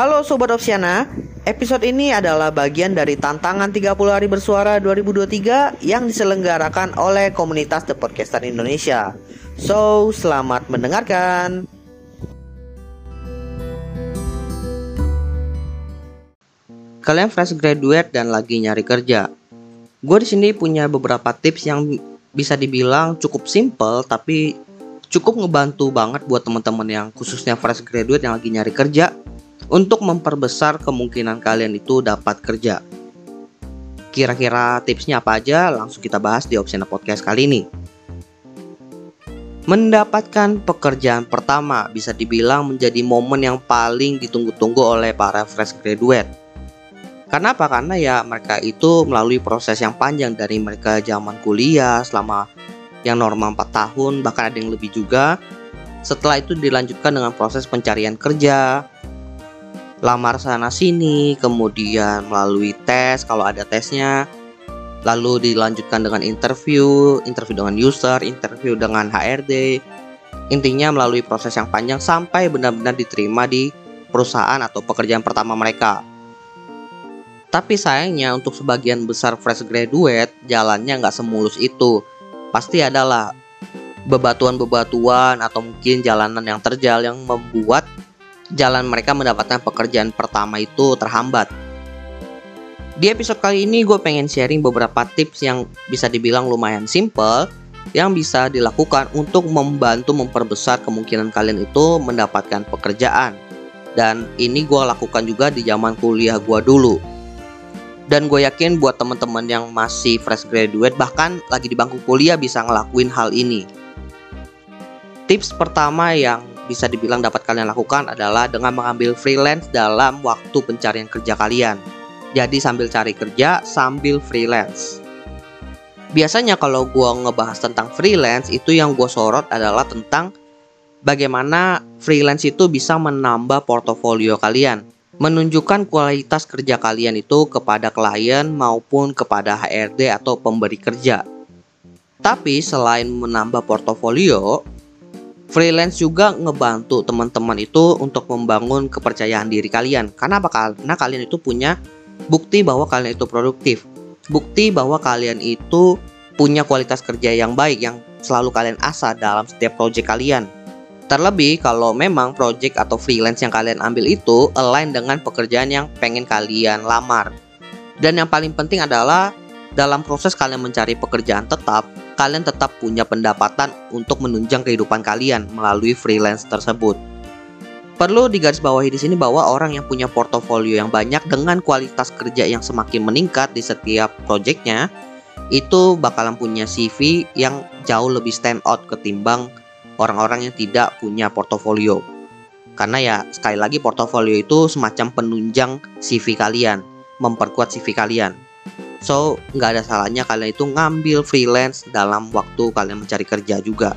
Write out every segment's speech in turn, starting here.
Halo Sobat Opsiana, episode ini adalah bagian dari tantangan 30 hari bersuara 2023 yang diselenggarakan oleh komunitas The Podcaster Indonesia. So, selamat mendengarkan. Kalian fresh graduate dan lagi nyari kerja. Gue di sini punya beberapa tips yang bisa dibilang cukup simple tapi cukup ngebantu banget buat teman-teman yang khususnya fresh graduate yang lagi nyari kerja untuk memperbesar kemungkinan kalian itu dapat kerja. Kira-kira tipsnya apa aja? Langsung kita bahas di Opsiana Podcast kali ini. Mendapatkan pekerjaan pertama bisa dibilang menjadi momen yang paling ditunggu-tunggu oleh para fresh graduate. Karena apa? Karena ya mereka itu melalui proses yang panjang dari mereka zaman kuliah selama yang normal 4 tahun bahkan ada yang lebih juga setelah itu dilanjutkan dengan proses pencarian kerja lamar sana sini kemudian melalui tes kalau ada tesnya lalu dilanjutkan dengan interview interview dengan user interview dengan HRD intinya melalui proses yang panjang sampai benar-benar diterima di perusahaan atau pekerjaan pertama mereka. Tapi sayangnya untuk sebagian besar fresh graduate jalannya nggak semulus itu. Pasti adalah bebatuan-bebatuan atau mungkin jalanan yang terjal yang membuat jalan mereka mendapatkan pekerjaan pertama itu terhambat. Di episode kali ini gue pengen sharing beberapa tips yang bisa dibilang lumayan simple yang bisa dilakukan untuk membantu memperbesar kemungkinan kalian itu mendapatkan pekerjaan. Dan ini gue lakukan juga di zaman kuliah gue dulu. Dan gue yakin buat teman-teman yang masih fresh graduate bahkan lagi di bangku kuliah bisa ngelakuin hal ini. Tips pertama yang bisa dibilang dapat kalian lakukan adalah dengan mengambil freelance dalam waktu pencarian kerja kalian. Jadi sambil cari kerja sambil freelance. Biasanya kalau gue ngebahas tentang freelance itu yang gue sorot adalah tentang bagaimana freelance itu bisa menambah portofolio kalian menunjukkan kualitas kerja kalian itu kepada klien maupun kepada HRD atau pemberi kerja. Tapi selain menambah portofolio, freelance juga ngebantu teman-teman itu untuk membangun kepercayaan diri kalian. Karena apa? Karena kalian itu punya bukti bahwa kalian itu produktif. Bukti bahwa kalian itu punya kualitas kerja yang baik yang selalu kalian asah dalam setiap proyek kalian. Terlebih kalau memang project atau freelance yang kalian ambil itu align dengan pekerjaan yang pengen kalian lamar. Dan yang paling penting adalah dalam proses kalian mencari pekerjaan tetap, kalian tetap punya pendapatan untuk menunjang kehidupan kalian melalui freelance tersebut. Perlu digarisbawahi di sini bahwa orang yang punya portofolio yang banyak dengan kualitas kerja yang semakin meningkat di setiap projectnya itu bakalan punya CV yang jauh lebih stand out ketimbang orang-orang yang tidak punya portofolio. Karena ya sekali lagi portofolio itu semacam penunjang CV kalian, memperkuat CV kalian. So nggak ada salahnya kalian itu ngambil freelance dalam waktu kalian mencari kerja juga.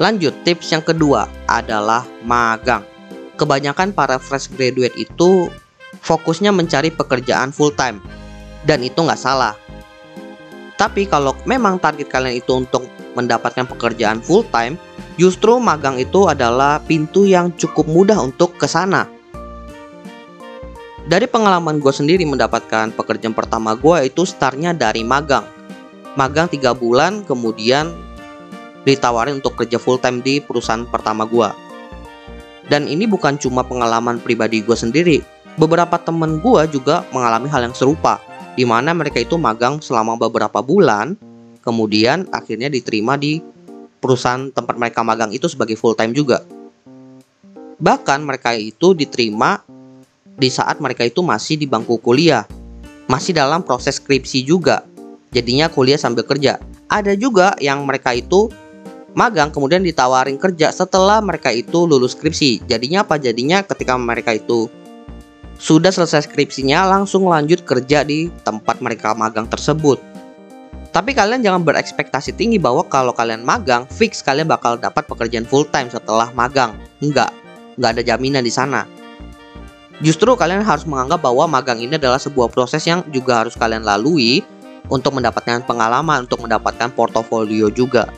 Lanjut tips yang kedua adalah magang. Kebanyakan para fresh graduate itu fokusnya mencari pekerjaan full time dan itu nggak salah. Tapi kalau memang target kalian itu untuk mendapatkan pekerjaan full time, justru magang itu adalah pintu yang cukup mudah untuk ke sana. Dari pengalaman gue sendiri mendapatkan pekerjaan pertama gue itu startnya dari magang. Magang 3 bulan kemudian ditawarin untuk kerja full time di perusahaan pertama gue. Dan ini bukan cuma pengalaman pribadi gue sendiri. Beberapa temen gue juga mengalami hal yang serupa, di mana mereka itu magang selama beberapa bulan kemudian akhirnya diterima di perusahaan tempat mereka magang itu sebagai full time juga. Bahkan mereka itu diterima di saat mereka itu masih di bangku kuliah, masih dalam proses skripsi juga. Jadinya kuliah sambil kerja. Ada juga yang mereka itu magang kemudian ditawarin kerja setelah mereka itu lulus skripsi. Jadinya apa? Jadinya ketika mereka itu sudah selesai skripsinya langsung lanjut kerja di tempat mereka magang tersebut. Tapi kalian jangan berekspektasi tinggi bahwa kalau kalian magang, fix kalian bakal dapat pekerjaan full time setelah magang. Enggak, enggak ada jaminan di sana. Justru kalian harus menganggap bahwa magang ini adalah sebuah proses yang juga harus kalian lalui untuk mendapatkan pengalaman, untuk mendapatkan portofolio juga.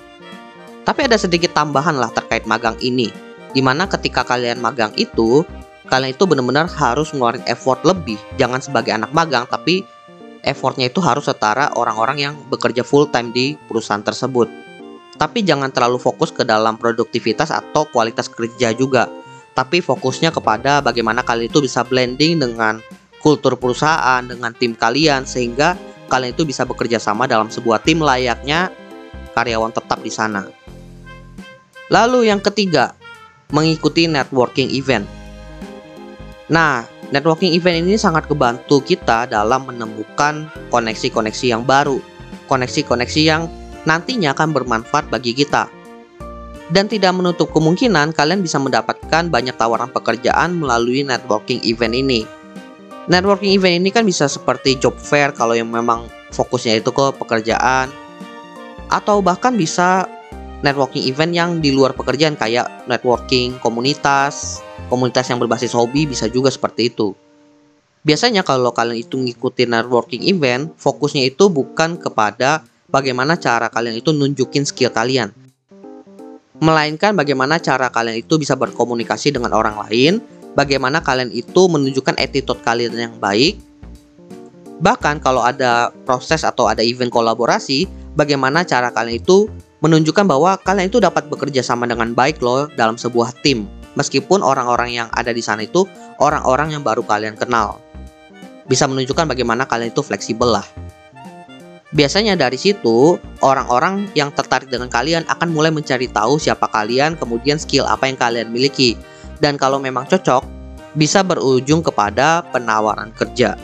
Tapi ada sedikit tambahan lah terkait magang ini, di mana ketika kalian magang itu, kalian itu benar-benar harus ngeluarin effort lebih. Jangan sebagai anak magang, tapi effortnya itu harus setara orang-orang yang bekerja full time di perusahaan tersebut. Tapi jangan terlalu fokus ke dalam produktivitas atau kualitas kerja juga. Tapi fokusnya kepada bagaimana kalian itu bisa blending dengan kultur perusahaan, dengan tim kalian, sehingga kalian itu bisa bekerja sama dalam sebuah tim layaknya karyawan tetap di sana. Lalu yang ketiga, mengikuti networking event. Nah, networking event ini sangat kebantu kita dalam menemukan koneksi-koneksi yang baru, koneksi-koneksi yang nantinya akan bermanfaat bagi kita. Dan tidak menutup kemungkinan kalian bisa mendapatkan banyak tawaran pekerjaan melalui networking event ini. Networking event ini kan bisa seperti job fair kalau yang memang fokusnya itu ke pekerjaan atau bahkan bisa networking event yang di luar pekerjaan kayak networking komunitas, komunitas yang berbasis hobi bisa juga seperti itu. Biasanya kalau kalian itu ngikutin networking event, fokusnya itu bukan kepada bagaimana cara kalian itu nunjukin skill kalian. Melainkan bagaimana cara kalian itu bisa berkomunikasi dengan orang lain, bagaimana kalian itu menunjukkan attitude kalian yang baik. Bahkan kalau ada proses atau ada event kolaborasi, bagaimana cara kalian itu menunjukkan bahwa kalian itu dapat bekerja sama dengan baik loh dalam sebuah tim. Meskipun orang-orang yang ada di sana itu orang-orang yang baru kalian kenal. Bisa menunjukkan bagaimana kalian itu fleksibel lah. Biasanya dari situ, orang-orang yang tertarik dengan kalian akan mulai mencari tahu siapa kalian, kemudian skill apa yang kalian miliki. Dan kalau memang cocok, bisa berujung kepada penawaran kerja.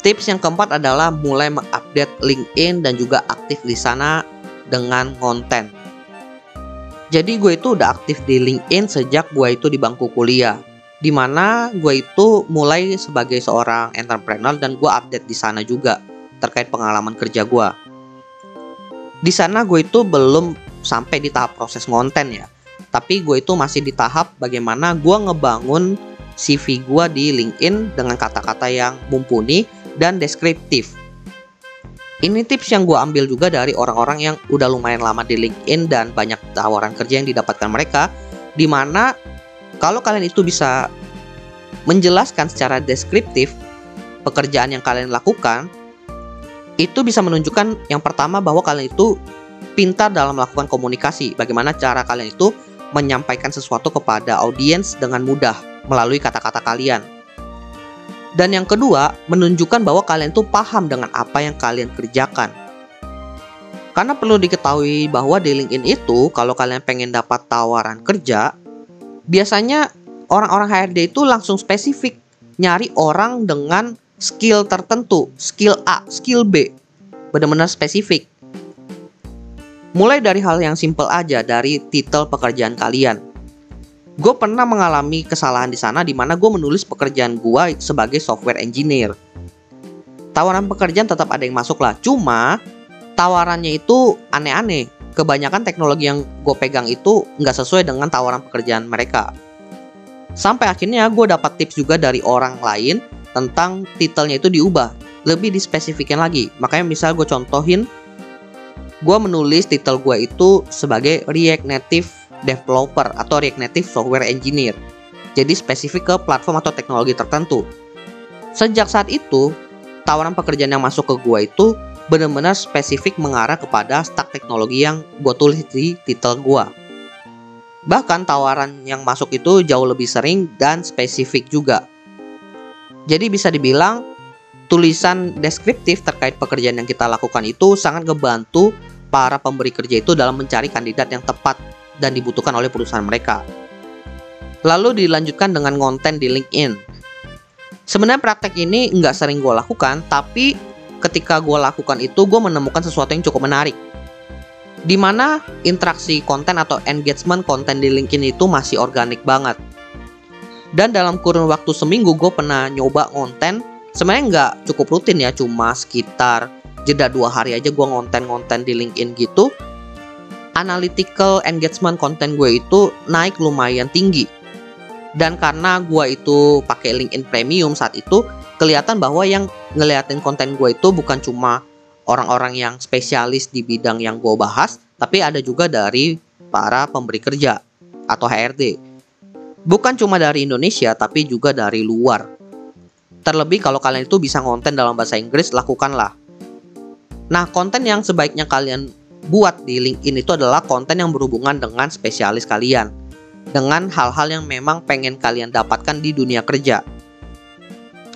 Tips yang keempat adalah mulai mengupdate LinkedIn dan juga aktif di sana dengan konten. Jadi gue itu udah aktif di LinkedIn sejak gue itu di bangku kuliah. Di mana gue itu mulai sebagai seorang entrepreneur dan gue update di sana juga terkait pengalaman kerja gue. Di sana gue itu belum sampai di tahap proses konten ya. Tapi gue itu masih di tahap bagaimana gue ngebangun CV gue di LinkedIn dengan kata-kata yang mumpuni dan deskriptif. Ini tips yang gue ambil juga dari orang-orang yang udah lumayan lama di LinkedIn dan banyak tawaran kerja yang didapatkan mereka. Di mana kalau kalian itu bisa menjelaskan secara deskriptif pekerjaan yang kalian lakukan, itu bisa menunjukkan yang pertama bahwa kalian itu pintar dalam melakukan komunikasi. Bagaimana cara kalian itu menyampaikan sesuatu kepada audiens dengan mudah melalui kata-kata kalian. Dan yang kedua, menunjukkan bahwa kalian tuh paham dengan apa yang kalian kerjakan. Karena perlu diketahui bahwa di LinkedIn itu kalau kalian pengen dapat tawaran kerja, biasanya orang-orang HRD itu langsung spesifik nyari orang dengan skill tertentu, skill A, skill B. Benar-benar spesifik. Mulai dari hal yang simple aja dari titel pekerjaan kalian gue pernah mengalami kesalahan di sana di mana gue menulis pekerjaan gue sebagai software engineer. Tawaran pekerjaan tetap ada yang masuk lah, cuma tawarannya itu aneh-aneh. Kebanyakan teknologi yang gue pegang itu nggak sesuai dengan tawaran pekerjaan mereka. Sampai akhirnya gue dapat tips juga dari orang lain tentang titelnya itu diubah, lebih dispesifikan lagi. Makanya misal gue contohin, gue menulis titel gue itu sebagai React Native developer atau React Native software engineer. Jadi spesifik ke platform atau teknologi tertentu. Sejak saat itu, tawaran pekerjaan yang masuk ke gue itu benar-benar spesifik mengarah kepada stack teknologi yang gue tulis di titel gue. Bahkan tawaran yang masuk itu jauh lebih sering dan spesifik juga. Jadi bisa dibilang tulisan deskriptif terkait pekerjaan yang kita lakukan itu sangat ngebantu para pemberi kerja itu dalam mencari kandidat yang tepat dan dibutuhkan oleh perusahaan mereka. Lalu dilanjutkan dengan konten di LinkedIn. Sebenarnya praktek ini nggak sering gue lakukan, tapi ketika gue lakukan itu gue menemukan sesuatu yang cukup menarik. Di mana interaksi konten atau engagement konten di LinkedIn itu masih organik banget. Dan dalam kurun waktu seminggu gue pernah nyoba konten, sebenarnya nggak cukup rutin ya, cuma sekitar jeda dua hari aja gue ngonten-ngonten di LinkedIn gitu analytical engagement konten gue itu naik lumayan tinggi. Dan karena gue itu pakai LinkedIn Premium saat itu, kelihatan bahwa yang ngeliatin konten gue itu bukan cuma orang-orang yang spesialis di bidang yang gue bahas, tapi ada juga dari para pemberi kerja atau HRD. Bukan cuma dari Indonesia, tapi juga dari luar. Terlebih kalau kalian itu bisa konten dalam bahasa Inggris, lakukanlah. Nah, konten yang sebaiknya kalian buat di LinkedIn itu adalah konten yang berhubungan dengan spesialis kalian. Dengan hal-hal yang memang pengen kalian dapatkan di dunia kerja.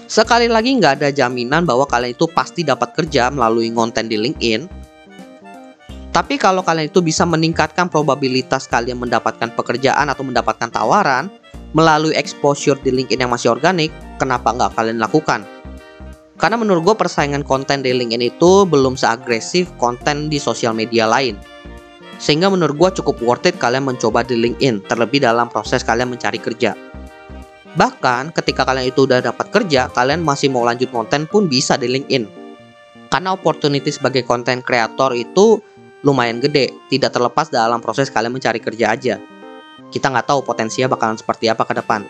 Sekali lagi nggak ada jaminan bahwa kalian itu pasti dapat kerja melalui konten di LinkedIn. Tapi kalau kalian itu bisa meningkatkan probabilitas kalian mendapatkan pekerjaan atau mendapatkan tawaran melalui exposure di LinkedIn yang masih organik, kenapa nggak kalian lakukan? Karena menurut gue persaingan konten di LinkedIn itu belum seagresif konten di sosial media lain. Sehingga menurut gue cukup worth it kalian mencoba di LinkedIn, terlebih dalam proses kalian mencari kerja. Bahkan ketika kalian itu udah dapat kerja, kalian masih mau lanjut konten pun bisa di LinkedIn. Karena opportunity sebagai konten kreator itu lumayan gede, tidak terlepas dalam proses kalian mencari kerja aja. Kita nggak tahu potensinya bakalan seperti apa ke depan.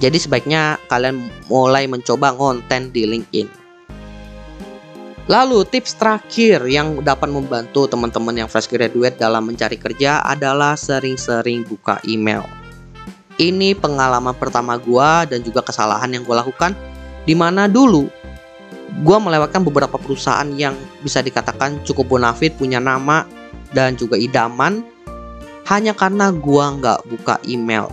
Jadi sebaiknya kalian mulai mencoba konten di LinkedIn. Lalu tips terakhir yang dapat membantu teman-teman yang fresh graduate dalam mencari kerja adalah sering-sering buka email. Ini pengalaman pertama gue dan juga kesalahan yang gue lakukan Di mana dulu gue melewatkan beberapa perusahaan yang bisa dikatakan cukup bonafit, punya nama dan juga idaman hanya karena gue nggak buka email.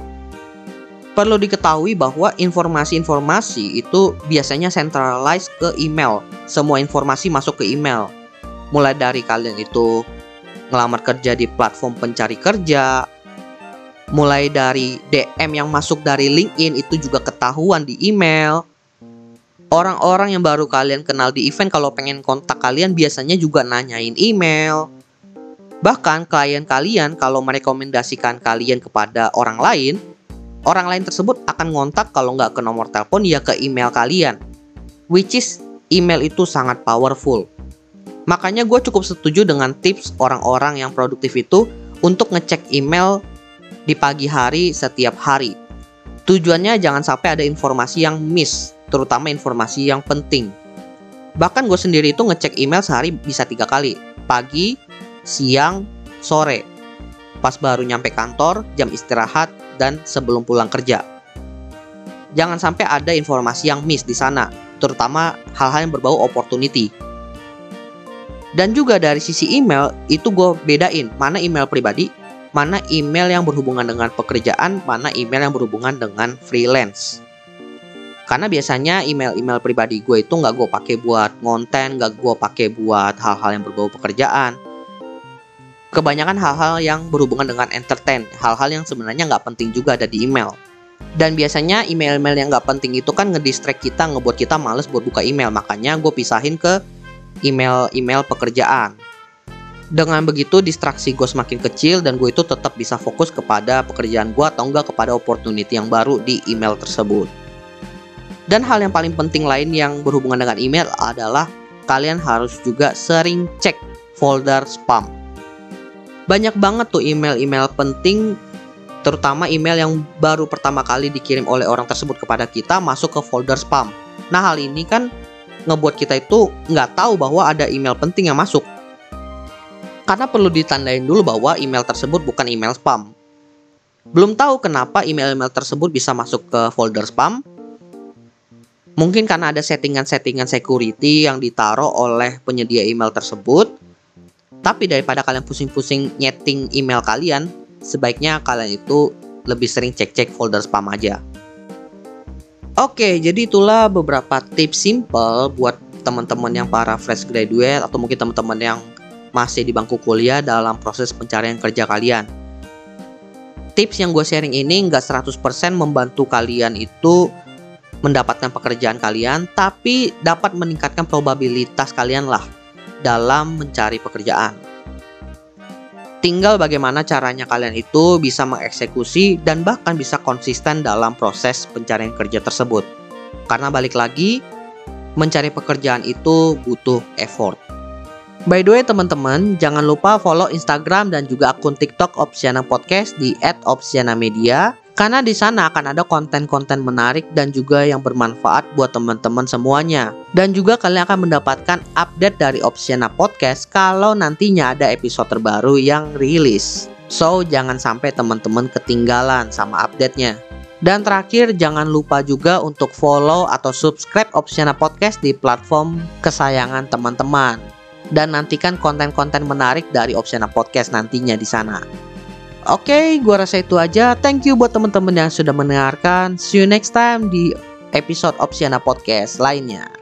Perlu diketahui bahwa informasi-informasi itu biasanya centralized ke email. Semua informasi masuk ke email. Mulai dari kalian itu ngelamar kerja di platform pencari kerja, mulai dari DM yang masuk dari LinkedIn itu juga ketahuan di email, Orang-orang yang baru kalian kenal di event kalau pengen kontak kalian biasanya juga nanyain email. Bahkan klien kalian kalau merekomendasikan kalian kepada orang lain, orang lain tersebut akan ngontak kalau nggak ke nomor telepon ya ke email kalian. Which is email itu sangat powerful. Makanya gue cukup setuju dengan tips orang-orang yang produktif itu untuk ngecek email di pagi hari setiap hari. Tujuannya jangan sampai ada informasi yang miss terutama informasi yang penting. Bahkan gue sendiri itu ngecek email sehari bisa tiga kali, pagi, siang, sore. Pas baru nyampe kantor, jam istirahat, dan sebelum pulang kerja. Jangan sampai ada informasi yang miss di sana, terutama hal-hal yang berbau opportunity. Dan juga dari sisi email, itu gue bedain mana email pribadi, mana email yang berhubungan dengan pekerjaan, mana email yang berhubungan dengan freelance. Karena biasanya email-email pribadi gue itu nggak gue pakai buat konten, nggak gue pakai buat hal-hal yang berbau pekerjaan. Kebanyakan hal-hal yang berhubungan dengan entertain, hal-hal yang sebenarnya nggak penting juga ada di email. Dan biasanya email-email yang nggak penting itu kan ngedistract kita, ngebuat kita males buat buka email. Makanya gue pisahin ke email-email pekerjaan. Dengan begitu distraksi gue semakin kecil dan gue itu tetap bisa fokus kepada pekerjaan gue atau enggak kepada opportunity yang baru di email tersebut. Dan hal yang paling penting lain yang berhubungan dengan email adalah kalian harus juga sering cek folder spam. Banyak banget tuh email-email penting terutama email yang baru pertama kali dikirim oleh orang tersebut kepada kita masuk ke folder spam. Nah hal ini kan ngebuat kita itu nggak tahu bahwa ada email penting yang masuk. Karena perlu ditandain dulu bahwa email tersebut bukan email spam. Belum tahu kenapa email-email tersebut bisa masuk ke folder spam, Mungkin karena ada settingan-settingan security yang ditaruh oleh penyedia email tersebut. Tapi daripada kalian pusing-pusing nyeting email kalian, sebaiknya kalian itu lebih sering cek-cek folder spam aja. Oke, jadi itulah beberapa tips simple buat teman-teman yang para fresh graduate atau mungkin teman-teman yang masih di bangku kuliah dalam proses pencarian kerja kalian. Tips yang gue sharing ini nggak 100% membantu kalian itu mendapatkan pekerjaan kalian, tapi dapat meningkatkan probabilitas kalian lah dalam mencari pekerjaan. Tinggal bagaimana caranya kalian itu bisa mengeksekusi dan bahkan bisa konsisten dalam proses pencarian kerja tersebut. Karena balik lagi, mencari pekerjaan itu butuh effort. By the way teman-teman, jangan lupa follow Instagram dan juga akun TikTok Opsiana Podcast di @opsianamedia karena di sana akan ada konten-konten menarik dan juga yang bermanfaat buat teman-teman semuanya. Dan juga kalian akan mendapatkan update dari Opsiana Podcast kalau nantinya ada episode terbaru yang rilis. So, jangan sampai teman-teman ketinggalan sama update-nya. Dan terakhir, jangan lupa juga untuk follow atau subscribe Opsiana Podcast di platform kesayangan teman-teman. Dan nantikan konten-konten menarik dari Opsiana Podcast nantinya di sana. Oke, gua rasa itu aja. Thank you buat teman-teman yang sudah mendengarkan. See you next time di episode Opsiana Podcast lainnya.